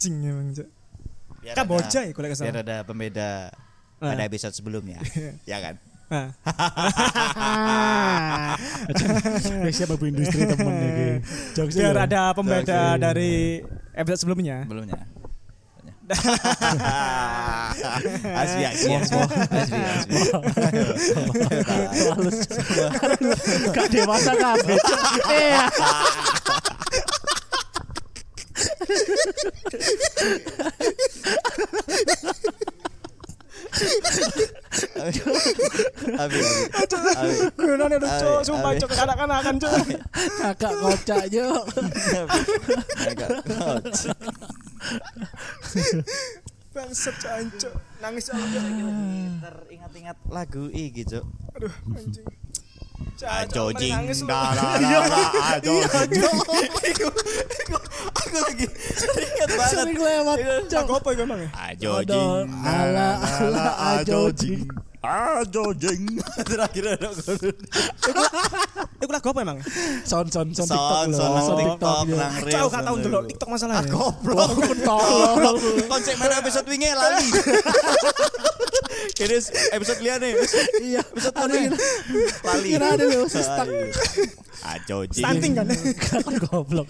Anjing emang. Biar Kan ada- bocah ya, kalau nggak Biar ada pembeda Ah. pada episode sebelumnya. ya kan? Nah, Biasanya babu industri temen iki. Jokes biar lho. ada pembeda Oke. dari episode sebelumnya. Sebelumnya. asbi, asbi, asbi, asbi, asbi. Halus. Gak dewasa kabeh. Abi, abi, abi. Gunane lu, Awe, sumpah. Cuk kanak-kanakan, Cuk. Kakak kocak yuk. Agak kocak. Bangsat Cuk, Cuk. Nangis Cuk. Teringat-ingat lagu iki, Cuk. Aduh, anjing. Cuk, Ajo Cuk, jing, nangis lu. da la la. Aku lagi teringat banget. Sering lewat. Cuk. Lagu apa itu emang ya? Ala, ala, jing. Ajo jing. Terakhir ada. Itu lagu apa emang? Sound sound sound Son, TikTok lho. son, Sound TikTok, ya. nang Cuk, Reels. gak tau ndelok TikTok masalahnya. Goblok. Tolol. Konsep mana episode wingi lali. Kini episode liane. Iya. Episode mana? Lali. Kira ada lho, stuck. Ajo jing. Stunting kan? Kan goblok.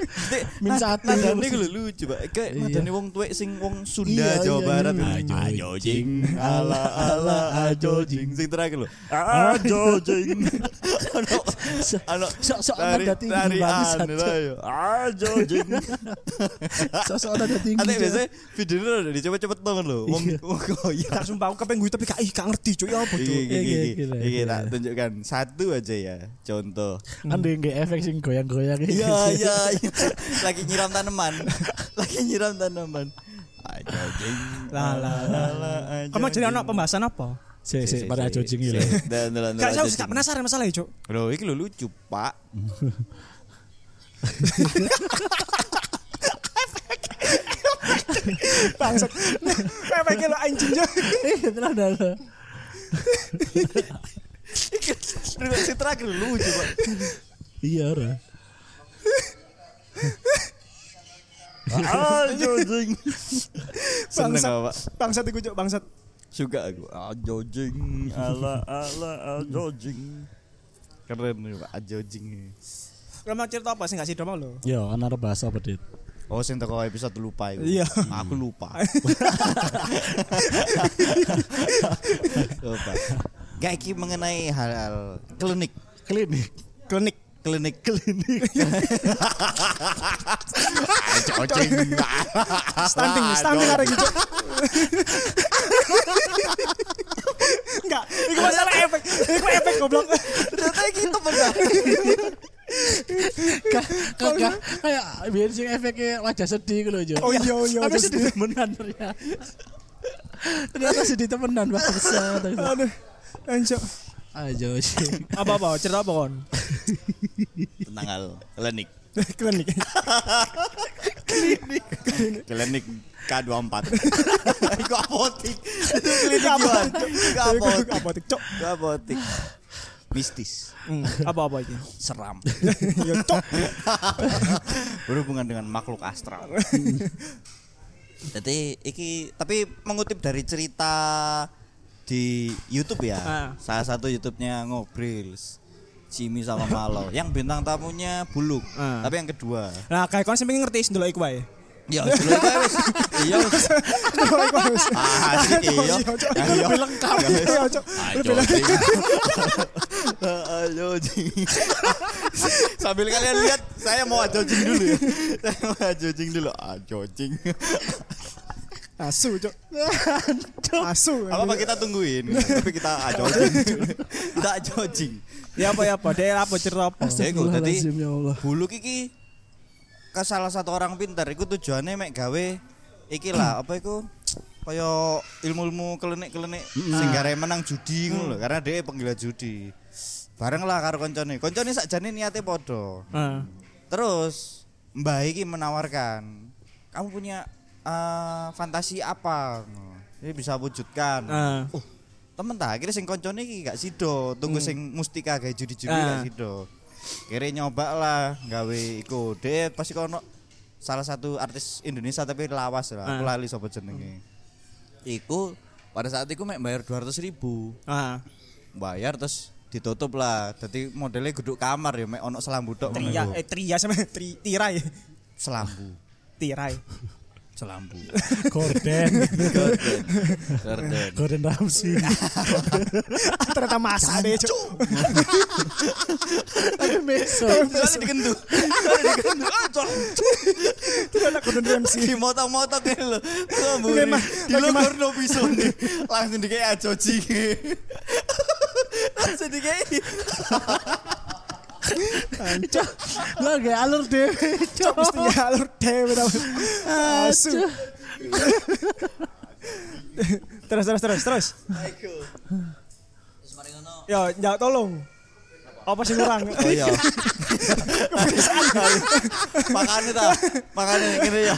Min satu. Nadane ku lho lucu, Pak. Kayak Iya. nadane wong tuwek sing wong Sunda Iya, Jawa iya, Barat. iya. Ajo jing. Ala ala ajo jing. Sing terakhir lho. Ajo jing. Ono ono Sok-sok nada tinggi yo. Ajo jing. Sosok nada tinggi. Ate biasanya videonya udah dicepet-cepet banget lho. Wong Iya. wong oh iya. Gak sumpah aku gue tapi gak ih, gak ngerti Cuk. Ya apa Cuk? iki Iki, iki. tak tunjukkan satu aja ya. Contoh. Dia nggak efek sing goyang-goyang. Iya iya iya. Lagi nyiram tanaman. Lagi nyiram tanaman. Jing. Lah, lah. Ala, ajo Kamu jadi anak pembahasan apa? Si si pada jing lho. Dan dan Gak saya gak penasaran masalah ya Cuk. Loh, iki lho lucu, Pak. Bangsat. Efeknya lo anjing Cuk. Iya tenan ada. Iki terakhir lucu, Pak. Iya ora. Ajo jing. Seneng Bangsat. apa? Bangsat iku Cuk, bangsat. Suka aku. Ajo jing. Ala ala jing. Keren nih, Pak. Ajo jing. Kamu cerita apa sih gak sih mau lo? Yo, ana arep bahas apa, Dit? Oh, sing teko episode lupa iku. Iya. Aku lupa. lupa. Gak iki mengenai hal-hal klinik. Klinik. Klinik. Klinik klinik. Cocing. Stunting, stunting arek gitu. Enggak, itu masalah efek. Itu efek goblok. Ternyata gitu benar. Kagak kayak biar sing efeknya wajah sedih gitu loh, Oh iya, iya, Tapi wajah sedih sedih. temenan ternyata. Ternyata sedih temenan bangsa. Aduh. Anjir. Ajo sih. Apa apa? Cerita apa kon? Tentang hal klinik. Klinik. Klinik K24. Iku apotik. Itu klinik Iwan. Iku apotik. Apa tik cok? Iku apotik. Mistis, Hmm, Apa apa ini? seram, Ya cok. berhubungan dengan makhluk astral. Jadi iki tapi mengutip dari cerita di YouTube ya. Ah. Salah satu YouTube-nya ngobrol Jimmy sama Malo. yang bintang tamunya Buluk. Ah. Tapi yang kedua. Nah, kayak kon sampe ngerti ndelok iku wae. Ya, dulu itu wis. Iya. Ah, iya. Ya, iya. Lengkap. Ya. Iya, cok. Lebih lengkap. Ayo, jing. Sambil kalian lihat, saya mau ajojing dulu ya. Saya mau ajojing dulu. Ajojing. Asu, cok. Asu. Apa apa kita tungguin? Tapi kita ajojing. Kita ajojing. Ya apa ya apa? Dia apa cerita apa? Iku, Jadi Astagfirullahaladzim, ya bulu iki ke salah satu orang pintar iku tujuannya mek gawe iki lah apa iku kaya ilmu-ilmu klenik-klenik sing gare menang judi ngono lho karena dia penggila judi. Bareng lah karo koncone. Koncone sakjane niate padha. Heeh. Terus Mbah iki menawarkan, kamu punya eh, fantasi apa? Ini bisa wujudkan. Heeh. Oh, temen tak akhirnya sing koncone iki gak sido, tunggu sing mustika kayak judi-judi Ah. gak sido. Kira nyoba lah gawe iku. Dek pasti kono salah satu artis Indonesia tapi lawas lah. Aku Ah. lali sapa jenenge. Iku pada saat itu mek bayar 200 ribu Ah, bayar terus ditutup lah jadi modelnya guduk kamar ya mek ono selambu tok ngono tria eh tria sama tri, tirai. selambu Tirai. Selambu Gordon. Gorden. Gorden. Gordon Ramsay. Ternyata masa deh, Cuk. Tapi meso. Ah, cok. Ternyata Gordon Ramsay. Di motok-motok ini. Mas. Di lo Mas. korno pisau nih. Langsung dikei ajoji. Langsung dikei. Cok, Lah gak alur dhewe, Cok. Mesti alur dewe tau. Asu. Terus terus terus terus. Aiko. Terus mari ngono. Yo, njak tolong. Apa sih kurang? Oh iya. Makanya ta, makanya ngene ya.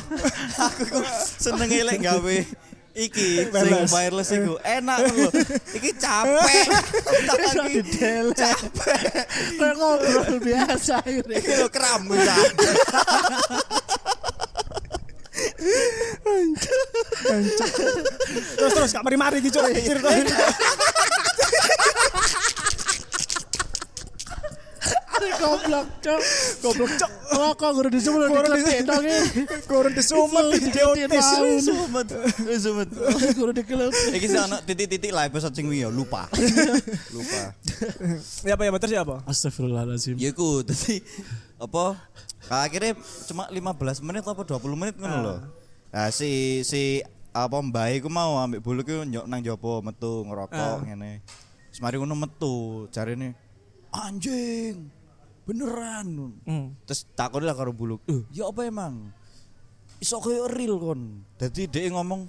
Aku ku seneng elek gawe iki sing Wireless. iku enak lho. Iki capek. Tapi capek. Kayak ngobrol biasa. Iki lho kram. Terus terus gak mari-mari gitu. Cerita. Ini goblok, Cok. Goblok cok. Oh, kok guru Guru dikeletik dong ini. Kurun disumet di otis. Sumet. Sumet. Guru dikeletik. Iki sih ana titik-titik lah episode sing ya lupa. Lupa. Ya apa ya terus ya apa? Astagfirullahaladzim. Ya iku dadi apa akhirnya cuma 15 menit apa 20 menit ngono lho. Nah si si apa mbak iku mau ambek bulu ku nyok nang jopo metu ngerokok ngene. Terus mari ngono metu jarine anjing beneran. Hmm. Terus takon lah karo bulu. Eh, ya apa emang? Iso koyo real kon. Dadi dhek ngomong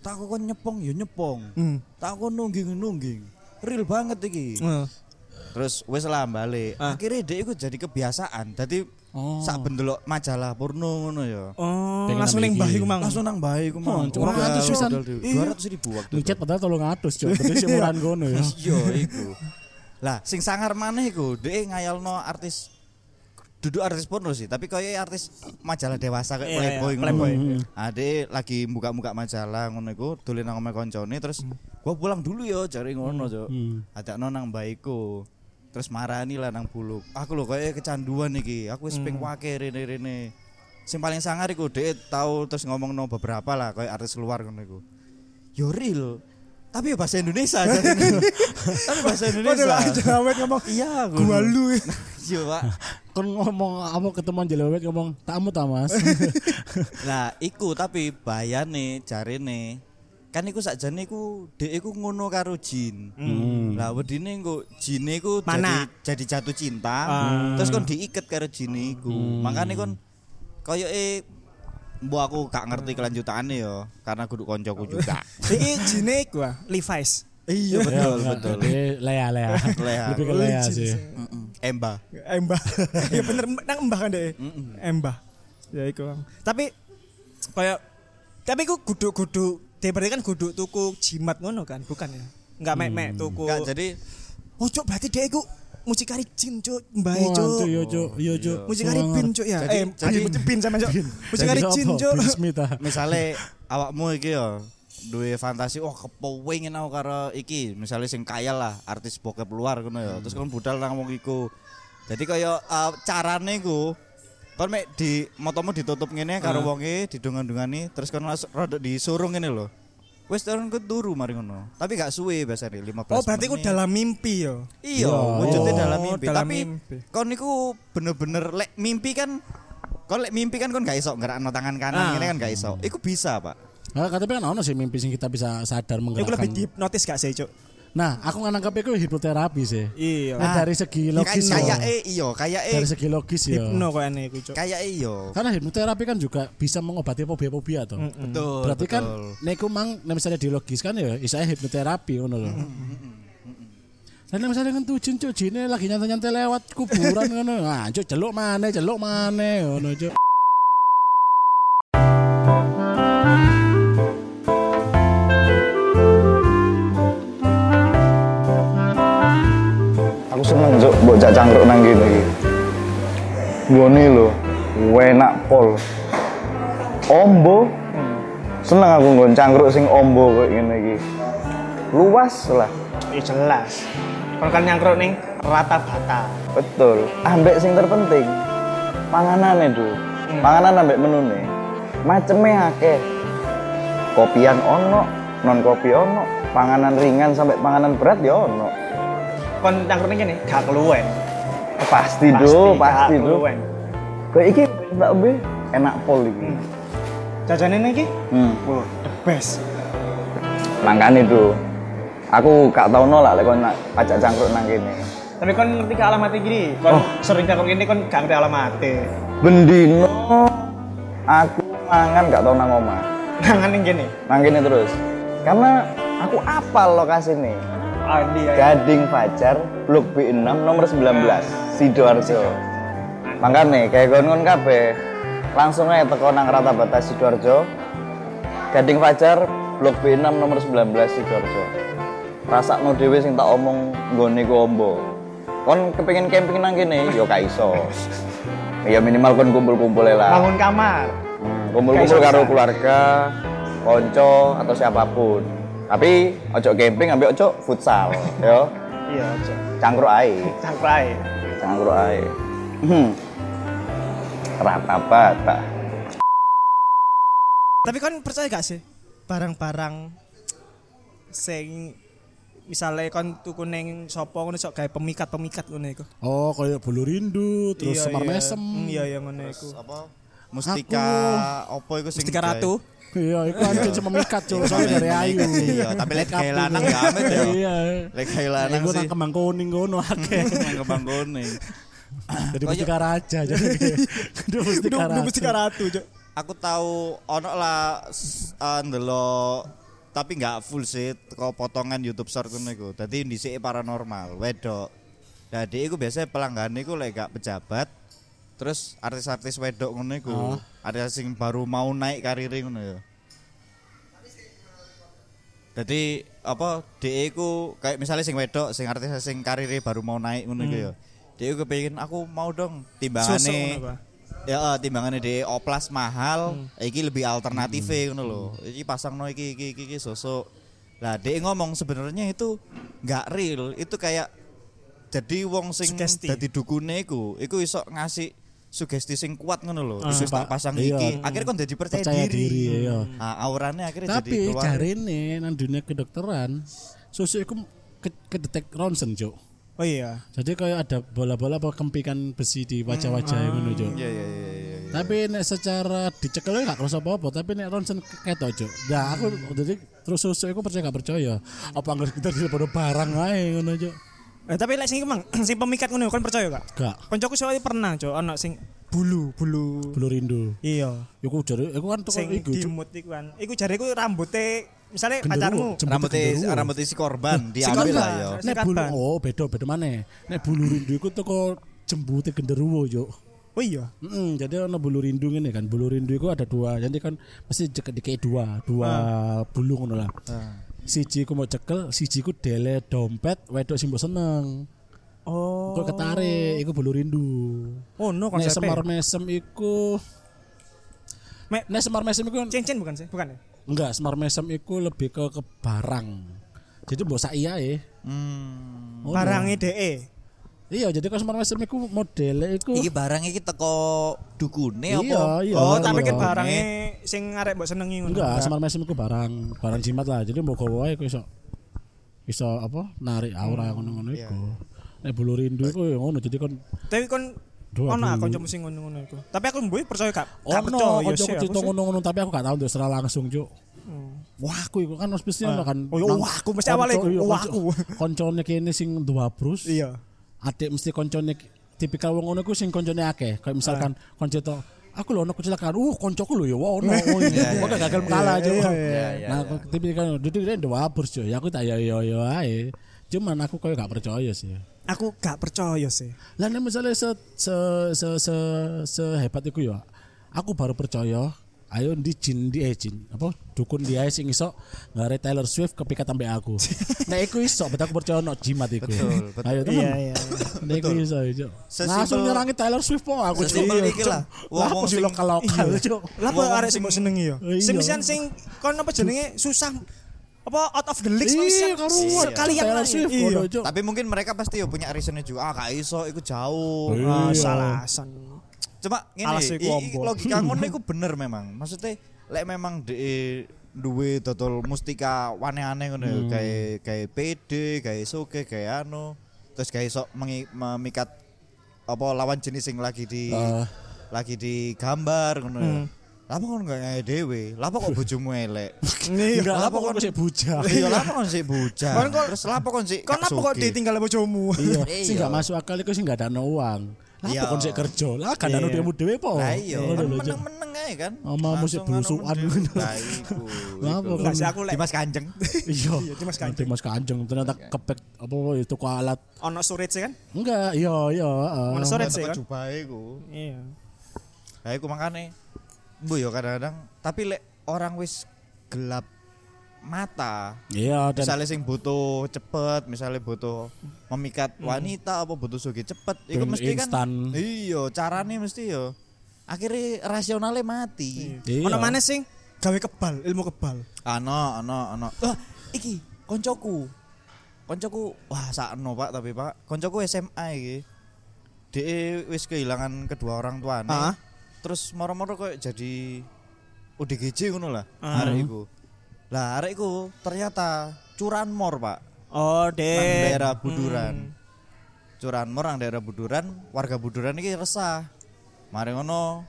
tak kon nyepong ya nyepong. Hmm. Tak kon nungging nungging. Real banget iki. Hmm. Terus wis lah balik. Ah. Akhirnya dia iku jadi kebiasaan. Dadi Oh. sak bendelok majalah porno ngono ya. Oh, langsung ning iki. iku mang. Langsung nang bae iku Oh, mau. cuma 200 pisan. Dua ratus ribu waktu. itu. Micet padahal tolong atus, Cok. Berarti sih murahan kono ya. Iya iku. Lah sing sangar maneh iku dhek ngayalno artis duduk artis porno sih, tapi kayak artis majalah dewasa kayak Iya, Playboy iya, ngono. Playboy. Ah, dhek lagi buka-buka majalah ngono iku, dolen nang omahe koncone terus gua pulang dulu yo cari ngono, Cok. Hmm. Ajakno nang mbaiku. Terus marani lah nang buluk. Aku lho kayak kecanduan iki. Aku wis ping wake rene-rene. Sing paling sangar iku dhek tahu terus ngomong no beberapa lah kayak artis luar ngono iku. Yo real. Tapi ya bahasa Indonesia jadinya. Tapi bahasa Indonesia. lah jawet ngomong Iya, gua lu. Iya, Pak. Kon ngomong apa ketemuan jelewet ngomong tamu ta Mas. Lah, iku tapi bayane jarene kan iku sakjane iku dhek iku ngono karo jin. Hmm. Lah wedine engko jine iku Mana? jadi jadi jatuh cinta. Ah. Terus kon diiket karo jine iku. Makane kon koyoke mbok aku gak ngerti kelanjutannya ya karena kudu koncoku juga. Iki jine gua Levi's. iya betul betul. Lea Lea. Lea. Lebih ke Lea sih. Emba. Embah. Iya bener nang embah kan deh. Embah. Ya iku. Tapi kayak tapi iku guduk-guduk dia berarti kan guduk tuku jimat ngono kan, bukan ya? Enggak mek-mek tuku. Enggak jadi Oh, cuk berarti dia iku mucikari jin, cuk. Wah, cuk. Yo Cok, yo Cok. Mucikari bin, cuk ya. Jadi- eh, jadi- bin sama cuk. Mucikari jin, cuk. Ah. misale awakmu iki ya duwe fantasi oh kepengin aku karo iki misalnya sing kaya lah artis bokep luar ngono ya terus kon budal nang wong iku jadi kaya uh, carane iku kon mek di motomu ditutup ngene karo wonge didongan-dongani terus kon langsung rada disuruh ngene lho wis turun ke turu mari ngono tapi gak suwe biasanya 15 Oh, berarti ku dalam mimpi yo. iya wujudnya Oh, dalam mimpi dalam tapi mimpi. kon niku bener-bener lek mimpi kan kon lek mimpi kan kon gak iso gerakno tangan kanan Ah. ngene kan gak iso iku bisa pak Nah, katanya kan ono sih mimpi sing kita bisa sadar Iku lebih menggerakkan. hipnotis gak sih, cuk? Nah, aku nganggap itu hipnoterapi sih. Iya. Nah, dari segi logis kayak ya. eh iya kayak eh Dari segi logis ya. Hipno kok aneh iku, cuk. kayak iya Karena hipnoterapi kan juga bisa mengobati fobia-fobia toh. betul Berarti kan betul. niku mang nek misalnya dilogiskan ya isanya hipnoterapi ngono lho. Dan nek misalnya kan tuh jin cuk jine lagi nyantai-nyantai lewat kuburan ngono. Nah, cuk celuk maneh, celuk maneh ngono cuk. Seneng juk mbok jak cangkruk nang kene iki. Nggone lho, enak pol. Ombo. Seneng aku nggon cangkruk sing ombo kayak ngene iki. Luas lah. Ya jelas. Kon kan nyangkruk ning rata bata. Betul. Ambek sing terpenting panganane do. Panganan ambek menune. Maceme akeh. Kopian ono, non kopi ono, panganan ringan sampai panganan berat ya ono. Kon nyangkruk ning kene gak keluwen. Pasti do, pasti do. Kayak iki tak be enak pol iki. Hmm. Jajane iki, Hmm. wah, the best. Makanya do. Aku gak tau nolak lek kon nak ajak cangkruk nang kene. Tapi kon ngerti ke alamatnya gini, kon sering nyangkruk ini kon gak ngerti alamatnya. Bendino aku mangan gak tau nang omah. Nangan ning kene. Nang kene terus. Karena aku apal lokasi nih. Ah, dia. Gading Fajar, Blok B6 nomor 19, Sidoarjo. Makanya kayak gon-gon kabeh langsung aja teko nang rata batas Sidoarjo. Gading Fajar, Blok B6 nomor 19 Sidoarjo. Rasakno dhewe sing tak omong nggone ku ombo. Kon kepengin camping nang kene, yo gak iso. Ya minimal kon kumpul-kumpul lah. Bangun kamar. Hmm, kumpul-kumpul karo keluarga, konco atau siapa pun. Tapi ojo camping ambil ojo futsal, yo. Iya, aja. Cangkruk ae, Cangkruk ae. cangkruk ae. Hmm. Rata bata. Tapi kon percaya gak sih barang-barang sing misalnya kon tuku ning sapa ngono sok gawe pemikat-pemikat ngono iku. Oh, kayak bulu rindu, terus Iya, semar iya. mesem. Hmm, Iya, iya ngono iku. Apa? Mustika opo iku sing Mustika Ratu. Iya, itu anjir cuma mikat cuma soalnya dari ayu. Iya, tapi lek kayak lanang gak amit ya. Iya. Lek kayak lanang Iku sih. nang kembang kuning ngono akeh. Nang kembang kuning. Jadi mustika raja jadi. Itu mustika raja. mesti karatu, Cuk. Aku tahu ono lah eh, ndelok tapi nggak full sih teko potongan YouTube short ngono iku. Dadi dhisike paranormal, wedok. Dadi iku biasanya pelanggan iku lek gak pejabat terus artis-artis wedok ngono iku. Oh. Ada sing baru mau naik karir ngono ya. Jadi apa DE ku kayak misalnya sing wedok sing artis sing karir baru mau naik ngono iku ya. DE ku kepengin aku mau dong timbangane. Ya eh, timbangannya di oplas mahal, iki lebih alternatif ngono lho. Iki pasang no iki iki iki, iki sosok. Lah dia ngomong sebenarnya itu nggak real, itu kayak jadi wong sing dadi dukune iku, iku iso ngasih sugesti sing kuat ngono lho. Ah. Terus tak pasang Iya. iki, akhirnya kon jadi percaya, Percaya diri. diri, iya. Ah, auranya akhirnya jadi Tapi keluar. jarine nang dunia kedokteran, susu iku ke, kedetek ronsen, Cuk. Oh iya. Jadi kayak ada bola-bola apa kempikan besi di wajah-wajah ngono, Cuk. Iya iya iya iya. iya. Tapi nek secara dicekel gak kerasa apa-apa, tapi nek ronsen ketok, Cuk. Nah, aku jadi terus susu iku percaya gak percaya. Apa anggere kita di barang ae ngono, Cuk. Eh, tapi lek sing iku mang sing pemikat ngono kon percaya gak? Gak. Koncoku soalnya pernah, Cuk, ana sing bulu, bulu. Bulu rindu. Iya. Iku jare iku kan toko Sing iku, Cuk. dimut iku kan. Iku jare iku rambutnya misalnya pacarmu Rambutnya rambutnya si korban Sing diambil kan lah ya. Sing Nek bulu oh beda beda mana? Nek bulu rindu iku teko jembute genderuwo, Cuk. Oh iya. Mm, jadi ono bulu rindu ini kan. Bulu rindu itu ada dua. Jadi kan mesti cek dikei dua, dua bulu ngono lah. Siji ku mau cekel, siji ku dele dompet, wedok sing mbok seneng. Oh. Kok ketarik, iku bulu rindu. Oh no Nek konsepnya. semar mesem iku Me- Nek semar mesem iku cincin bukan sih? Bukan ya? enggak, semar mesem iku lebih ke ke barang. Jadi mbok sak iya ya. Hmm. Barangnya DE. Iya, jadi semar mesem iku modele iku Iki barang iki teko dukune Iya, apa? iya. Oh, tak iya. pikir barangnya sing arek mbok senengi ngono. Enggak, semar mesem iku barang, barang jimat lah. Jadi mau gawe wae iku iso iso apa narik aura ngono-ngono iku. Nek bulu rindu iku ya ngono, jadi kon Tapi kon Dua ono kancamu sing ngono-ngono iku. Tapi aku mbuh percaya gak? Gak ono percaya kanca sih. aku cerita ngono-ngono tapi aku gak tahu terus secara langsung, Cuk. Wah, aku iku kan mesti ono kan. Oh, iya, wah, aku mesti iya, wah, aku. Koncone kene sing dua brus. Iya. Adik mesti koncone tipikal wong ngono iku sing koncone akeh. Kayak misalkan Ah. konco to Aku lho ono kecelakaan. Uh, koncoku lho ya ono. Oh, iya. Pokoknya gagal kalah aja. iya, iya, Nah, tipikal duduk dia dua brus, Cuk. Ya aku tak ya ya ya ae. Cuman aku kayak gak percaya sih. Aku gak percaya sih. Lah misalnya se se se se sehebat iku ya. Aku baru percaya ayo di jin di eh jin apa dukun dia sing iso ngare Taylor Swift kepikat sampai aku nek iku iso betul aku percaya no jimat iku Betul, betul. ayo teman Iya iya. nek iku iso iso langsung nyerangi Taylor Swift po aku Sesimpel Cuk. iki lah. Sih sing- lokal lokal cuk Lah apa Wong arek sing senengi ya? Iya. Sing sing kon apa jenenge susah apa out of the league Iya, karuan. sekalian Taylor lah. Swift Iya. Tapi mungkin mereka pasti ya punya reasonnya juga. Ah, gak iso, iku jauh. Iya. Ah, salah alasan. Cuma ngene, Alas i- iku i- ombo. logika ngono iku bener memang. Maksudnya lek memang de duwe dodol mustika wane-ane ngono ya, kayak kayak PD, kayak soge, kayak anu, terus kayak sok memikat apa lawan jenis yang lagi di Eh. lagi di gambar ngono ya. Lah apa kon gak nyae dhewe? Lah apa kok bojomu elek? Iya. enggak Lah apa apa kok kon- sik bujang Iya, lah apa kon sik bujang? Terus lah apa kon sik Kon apa kok ditinggal bojomu? iya Iya. sing gak masuk akal iku sing gak ada uang Iya. apa kon sik kerja lah gak ada Iya. dhewe dhewe po Lah iya, kan meneng-meneng ae kan. Sama musik anu mendem. ngono. Lah iku. Lah apa sih aku lek Dimas Kanjeng. iya Iya, Dimas Kanjeng. Dimas Kanjeng ternyata kepek apa itu kok alat ono storage kan? enggak iya iya. Ono storage sih kan? jubahe iku. Iya. Lah iku makane Bu yo kadang-kadang tapi lek orang wis gelap mata. Iya dan misalnya sing butuh cepet misalnya butuh memikat wanita apa butuh sugi cepet iku Ben mesti instan. kan iya carane mesti yo. Akhirnya rasionalnya mati. Iya. Ono mana sing gawe kebal, ilmu kebal. ano ano ano ah iki koncoku. Koncoku wah sakno pak tapi pak. Koncoku SMA iki. Dia wis kehilangan kedua orang tuanya Ah. terus moro-moro kok jadi ODGJ ngono lah Ah. arek iku lah arek iku ternyata curanmor pak Oh, nang dek. daerah Buduran curanmor nang daerah Buduran warga Buduran iki resah mari ngono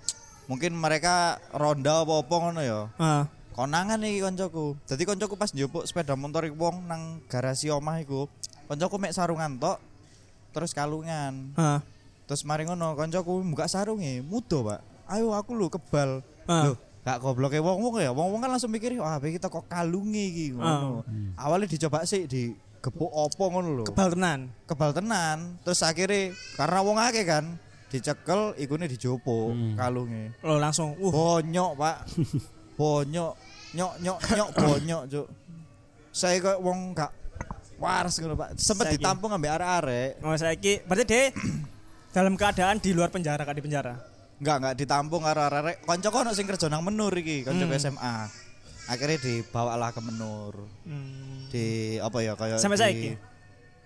mungkin mereka ronda apa-apa ngono ya Ah. konangan iki koncoku. Dadi koncoku pas njupuk sepeda motor iku wong nang garasi omah iku. Koncoku mek sarungan tok terus kalungan. Ah. Terus mari ngono koncoku buka sarunge, mudo, Pak. Ayo aku lho kebal. Ah. Gak gobloke wong-wong ya. Wong-wong kan langsung mikir, wah iki kita kok kalunge iki ngono. Awalnya dicoba sih di gepuk opo ngono lho. Kebal tenan. Kebal tenan. Terus akhirnya karena wong akeh kan dicekel ikune dijupuk kalunge. Lo langsung uh Bonyok, Pak. Bonyok. Nyok nyok nyok bonyok, Cuk. Saya kok wong gak waras ngono, Pak. Sempet ditampung ambek arek-arek. Oh, saiki berarti dek dalam keadaan di luar penjara kak di penjara. Enggak, enggak ditampung karo arek-arek. Kancaku ono sing kerja nang Menur iki, kanca Hmm. SMA. Akhirnya dibawalah ke Menur. Hmm. Di apa ya kayak Sampai saiki?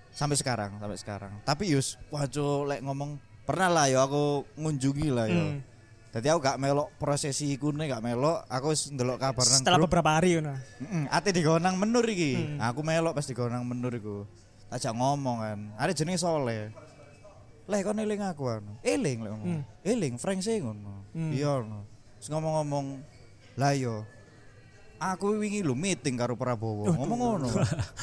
Sampai sekarang, sampai sekarang. Tapi Yus, Cuk, lek ngomong pernah lah ya aku ngunjungi lah ya. Hmm. Jadi aku gak melok prosesi iku nih gak melok, aku ndelok kabar nang Setelah grup. beberapa hari ngono. Heeh, ate digawa nang menur iki. Hmm. Aku melok pas digawa nang menur iku. Tajak ngomong kan. Ada jenenge Soleh. Leh kon eling aku anu. Eling lek ngomong. Eling Frank sih ngono. Hmm. Iya ngono. Terus ngomong-ngomong, "Lah yo Aku wingi lu meeting karo Prabowo. Ngomong ngono.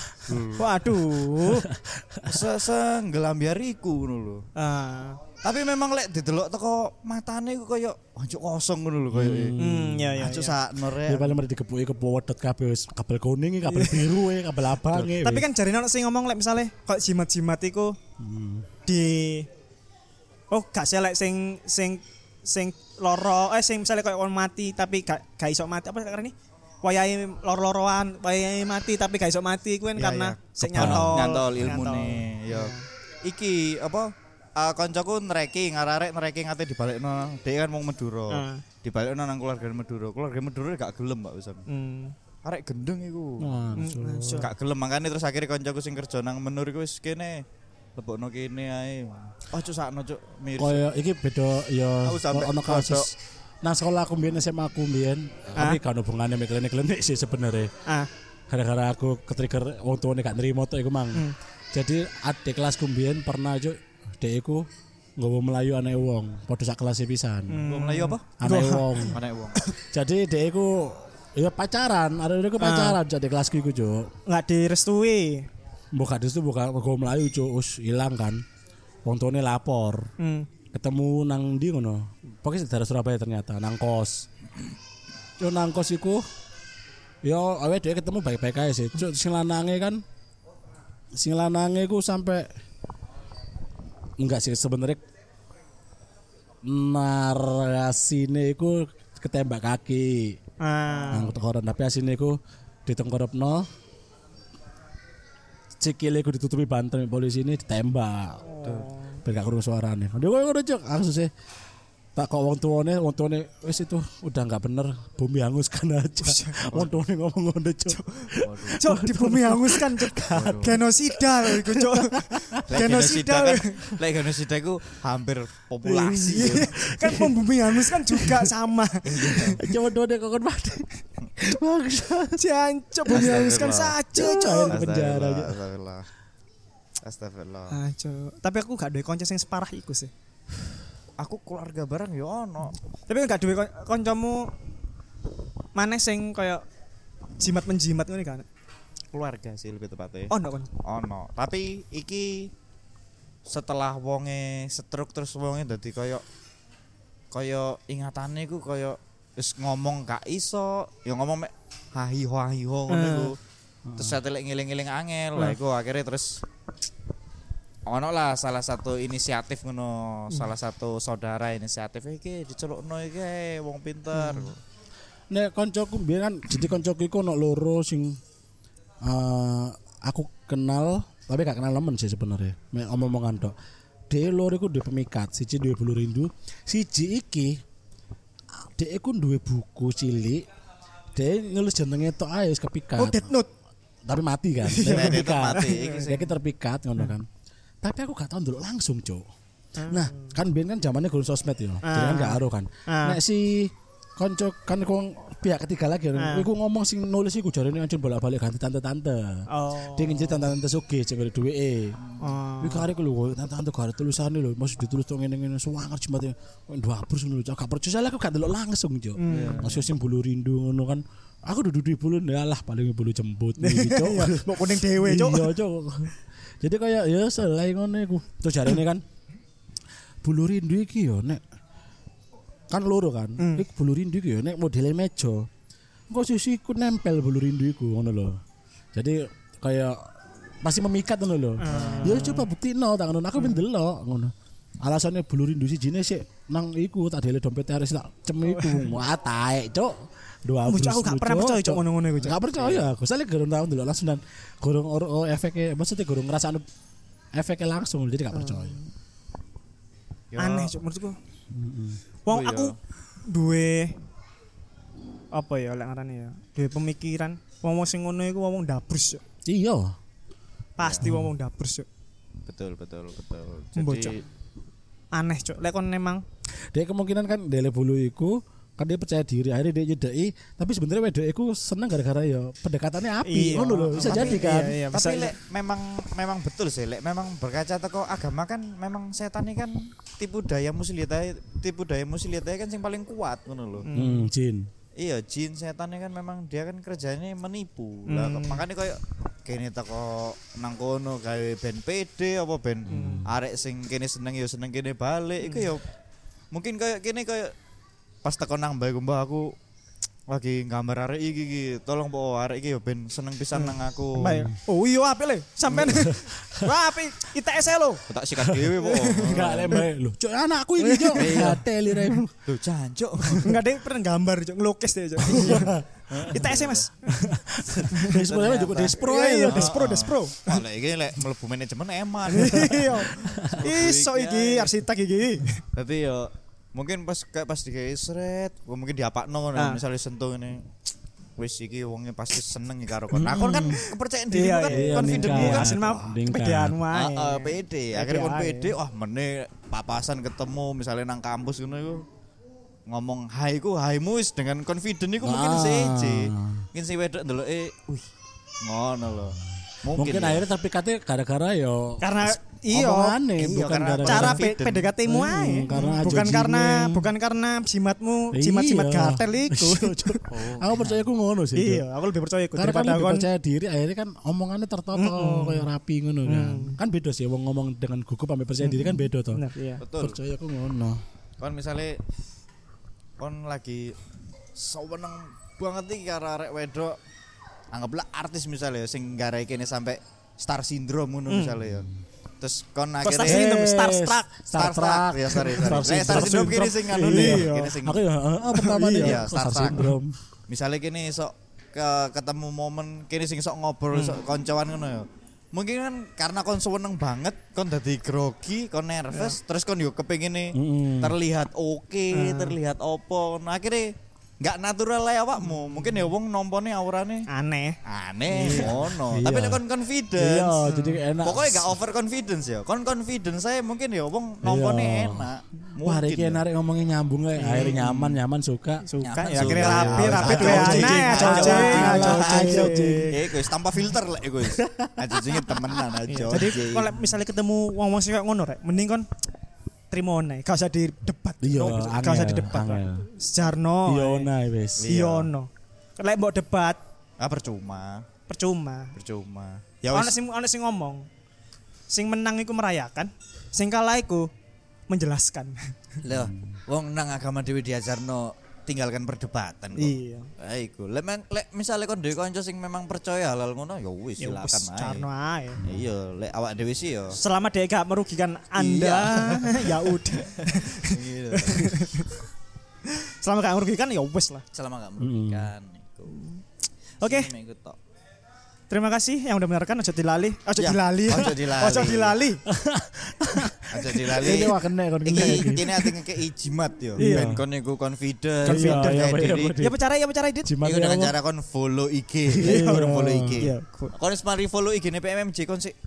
Waduh. Se senggelambiariku ngono lho. Ah. Tapi memang lek didelok teko matane ku koyo anjuk kosong ngono lho koyo. Hmm, ya ya. Anjuk ya. sakno Ya rek. paling dikepuki kepowedot kabeh wis kabel kuning kabel biru kabel abang. Tapi kan jari ono sing ngomong lek misale kok jimat-jimat iku di Oh, gak sih lek sing sing sing loro eh sing misale koyo kon mati tapi gak gak iso mati. Apa karena ini wayahe loro-loroan, wayahe mati tapi gak iso mati kuwi kan Iya, karena iya. sing nyantol. nyantol ilmune ya iki apa uh, koncoku nreki ngararek nreki ngate dibalekno dhek kan wong Madura. Ah. dibalekno nang keluarga Madura. Keluarga Madura gak gelem Mbak Usan Hmm. arek gendeng iku. So, gak gelem makanya terus akhirnya koncoku sing kerja nang menur iku wis kene lebokno kene ae oh cuk sakno cuk miris Kaya iki beda ya ono kodok. kasus Nang sekolah aku mbiyen SMA aku mbiyen, tapi kan hubungannya mek klinik-klinik sih sebenarnya. ah. Gara-gara aku ketrigger wong tuane gak nrimo tok iku mang. Jadi adik kelasku mbiyen pernah juk dek iku nggawa melayu anake wong, padha sak kelas pisan. Wong Melayu apa Anake wong. Anak wong Jadi dek iku ya pacaran, ada iku pacaran jadi kelasku iku juk. nggak direstui. Buka di situ buka nggawa melayu juk, us ilang kan. Wong tuane lapor. Hmm. ketemu nang di ngono. Pokoknya daerah Surabaya ternyata nang kos. Yo nang kos iku yo awake dhewe ketemu baik-baik aja sih. Cuk sing lanange kan sing lanange iku sampai enggak sih sebenarnya narasine iku ketembak kaki. Ah. Nang tapi asine iku ditengkorepno. Sikile iku ditutupi banter polisi ini ditembak. Biar gak suarane. Dia kok ngono cok, langsung sih. Tak kok wong tuane, wong tuane wis itu udah nggak bener, bumi hanguskan aja. Wong tuane ngomong ngono cok. Cok di bumi hanguskan cok. Genosida lho iku cok. Lek Genosida. kan, lek genosida iku hampir populasi. Iya. kan pom bumi hanguskan juga sama. Coba tuane kok kon mati. Bangsa. Jancok bumi hanguskan saja cok. Penjara aja. Astagfirullah. Astagfirullah. Ah, cok. Tapi aku gak ada konco sing separah iku sih. Aku keluarga bareng ya ono. Tapi gak duwe kon- koncomu maneh sing kaya jimat menjimat ngono kan. Keluarga sih lebih tepatnya. Oh, ndak kon. Ono. Tapi iki setelah wonge stroke terus wonge dadi koyo koyo ingatane iku koyo wis ngomong gak iso, ya ngomong mek hahi ho hahi ho ngono Eh. iku. Terus saya ngiling-ngiling angel, lah iku akhirnya terus ono lah salah satu inisiatif ngono, salah satu saudara inisiatif iki dicelukno iki wong pinter. Nek koncoku biyen kan jadi koncoku iku ono loro sing eh, aku kenal tapi gak kenal nemen sih sebenarnya. Mek omong-omongan tok. Dhewe loro iku duwe pemikat, siji duwe bulu rindu, siji iki dhek iku duwe buku cilik. Dhek nulis jenenge tok ae wis kepikat. Oh, Death Note. Tapi mati kan. Tapi mati, iki terpikat ngono kan. Tapi aku gak tau ndelok langsung, Cuk. Ah. Nah, kan ben kan zamannya gurun sosmed ya. Jadi kan gak aro kan. Ah. Nek si konco kan kong pihak ketiga lagi Ah. iku ngomong sing nulis iku jarene anjir bolak-balik ganti tante-tante. Oh. Dia ngincer tante-tante sugih sing ada duweke. Oh. Kare ku lho, tante-tante gak ada tulisane lho, masih ditulis tok ngene-ngene suwangar jembate. Kok ndabur ngono lho, gak percaya soalnya aku gak delok langsung, Cuk. Hmm. Masih sing bulu rindu ngono kan. Aku duduk di bulu lah paling bulu jembut iki, Cuk. Mau kuning dewe cok. Iya, Cuk. Jadi kayak ya selai ngono iku. Terus jarene kan bulu rindu iki yo nek kan loro kan. Hmm. Iku bulu rindu iki yo nek modele meja. Engko sisiku nempel bulu rindu iku ngono lho. Jadi kayak pasti memikat ngono lho. Hmm. Ya coba buktikno tak ngono. Aku ben delok ngono. Alasannya bulu rindu si jine sih nang iku tak dele dompet Aris lah cem iku. Wah taek, Cuk. Dua Mucuk aku gak pernah percaya cok ngono-ngono iku. Gak percaya aku. Soalnya gurung tau dulu langsung dan gurung or, oh, efeknya maksudnya gurung ngerasa efeknya langsung jadi gak percaya. Ya, Aneh cok menurutku. Wong Oh, iya. aku duwe apa ya lek ngarane ya. Duwe pemikiran wong wong sing ngono iku wong dabrus cok. Iya. Pasti wong wong dabrus cok. Betul, betul, betul. Jadi Aneh cok. Lek kon memang Dia kemungkinan kan dele bulu iku kan dia percaya diri akhirnya dia nyedai tapi sebenarnya wedok iku seneng gara-gara ya pendekatannya api Iya. ngono lho bisa Tapi- jadi kan iya, iya, bisa- tapi lek memang memang betul sih lek memang berkaca teko agama kan memang setan ini kan tipu daya muslihat tipu daya muslihat kan sing paling kuat ngono lho. hmm, jin Iya, jin setan ini kan memang dia kan kerjanya menipu. Lah makanya koyo kene teko nang kono gawe ben PD apa ben arek sing kene seneng ya seneng kene balik iku ya mungkin kayak kene kayak pas teko nang mbak mbak aku lagi gambar arek iki iki tolong po arek iki ya ben seneng pisan nang aku. Baik. Oh iya apik le. Sampean. Wah apik. ITS lo. Tak sikat dhewe po. enggak lembai lho cok anakku ini cok Iya. teli rem Lho jancuk. Enggak deh pernah gambar cok ngelukis deh cok. ITS e Mas. Despro ya juga despro Iya, iya, ya Despro, Despro. Lek iki lek mlebu manajemen eman. Iya. Iso iki arsitek iki. Tapi yo mungkin pas kayak pas sret, gua mungkin diapakno ngono Ah. misalnya sentuh ini. Wis iki wongnya pasti seneng iki karo kon. Nah, kon kan kepercayaan diri Iya, kan iya, confident meningkat. kan. Asin mah Meningkat. pedeanmu Ah, ae. ah, pede. Akhirnya kon pede, wah meneh papasan ketemu misalnya nang kampus ngono iku ngomong hai ku haimu wis dengan confident iku mungkin Ah. seje. Mungkin si wedok ndeloke, wih, ngono loh. Mungkin, mungkin ya. akhirnya terpikatnya gara-gara yo Karena iya omongane Iya, bukan karena cara confident. P- PDKT-mu Hmm, ae. karena Bukan karena bukan karena jimatmu, jimat-jimat Iya. gatel iku. aku percaya aku ngono sih. Iya, aku lebih percaya karena kan daripada lebih kon percaya diri akhirnya kan omongannya tertata kayak rapi ngono kan kan beda sih wong ngomong dengan gugup sampai percaya diri kan beda toh iya. betul. percaya aku ngono kon misalnya kon lagi seweneng banget iki karo arek wedok anggaplah artis misalnya sing garai kene sampai star syndrome ngono misalnya ya Terus kon Kok Star akhirnya Syndrome, Eh, Starstruck. Starstruck. Ya sorry sorry. Star Star Syndrome kini sing anu Iya. deh. Kini sing Aku ya heeh pertama nih. Iya, Star. Syndrome. misalnya kini sok ke ketemu momen kini sing sok ngobrol sok koncoan ngono ya. Mungkin kan karena kon seneng banget, kon dadi grogi, kon nervous, terus kon yo kepengin nih terlihat oke, terlihat opo. Nah akhirnya nggak natural lah awakmu. Mungkin ya wong nompone aurane Aneh. aneh ngono. Iya. Tapi nek kon confidence. Iya, jadi enak. Pokoknya gak over confidence ya. Kon confidence saya mungkin ya wong nompone Iya. enak. Wah, hari Mungkin ini ya. narik ngomongin nyambung lah. Akhirnya nyaman, nyaman suka. Suka ya akhirnya rapi, Ya, rapi aja. aja. Eh, guys, tanpa filter lah, eh, guys. Aja jenenge temenan aja. Iya, Jadi kalau misalnya ketemu wong-wong sing kayak ngono rek, mending kon terima nae, gak usah didebat. Iya, gak usah didebat. Rek. angel. Sejarno. Iya, nah wis. Iya. Iya no. Lek mbok debat ah percuma, percuma. percuma. Ya Ono wis. sing ono sing ngomong. Sing menang iku merayakan, sing kalah iku menjelaskan. Loh, wong nang agama dhewe diajarno tinggalkan perdebatan kok. Iya. Ah, iku. Lek lek misale kon dhewe kanca sing memang percaya halal ngono ya wis Ya silakan ae. carno ae. Iya, lek awak dhewe sih ya. Selama dia gak merugikan Anda, ya udah. Iya. Selama gak merugikan ya wis lah. Selama gak merugikan iku. Oke. Tok. Terima kasih yang udah mendengarkan. Ojo dilali. Ojo Ya, dilali. ojo dilali. Ojo dilali. Aja dilali. Ini wah kena kon Iki iki. kene ati ngekei jimat yo. Iya. Ben kon niku confident, Iya, confident iya, iya, diri. Ya bicara ya bicara Dit. Jimat Iku ya dengan cara kon follow IG. Iya. Kurang follow IG. Iya. Kon wis mari follow IG ne PMMJ kon sik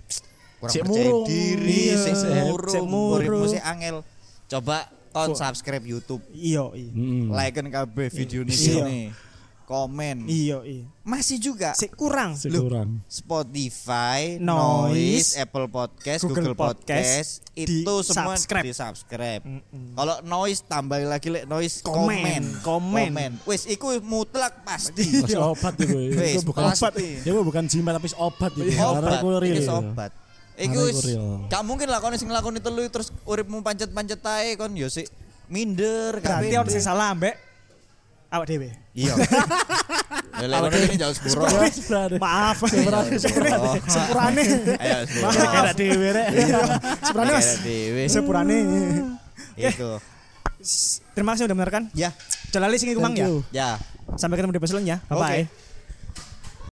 kurang Sik percaya murung. diri, sik sik murung, uripmu sik angel. Coba kon subscribe YouTube, Iya, iya. Like-kan kabeh video ini Iya. sini. Komen. Iya, iya. Masih juga Sik kurang. Sik Loh. kurang. Spotify, Noise, Noise, Apple Podcast, Google Google, Podcast, Podcast, itu semua di-subscribe. di subscribe. Mm-mm. Kalau Noise tambah lagi lek Noise Komen, komen, komen. Wis iku mutlak pasti. Wis obat iku. Wis, bukan pasti. Ya bukan jimat tapi obat itu. Karena obat, iku real. iki obat. Iku gak mungkin lah kon sing nglakoni telu terus uripmu pancet-pancet ae kon yo sik minder Berarti kabeh. ono sing salah ambek awak dhewe. Iya. Ya lek ngono iki jauh sepuro. Maaf. Sepurane, Oh. Sepurane. Ayo sepuro. Kayak dhewe rek. Sepurane Mas. Kayak dhewe. Sepurane. Itu. Terima kasih sudah mendengarkan. Ya, Jalali sing iku mang Thank ya. ya. Sampai ketemu di episode selanjutnya. Bye bye.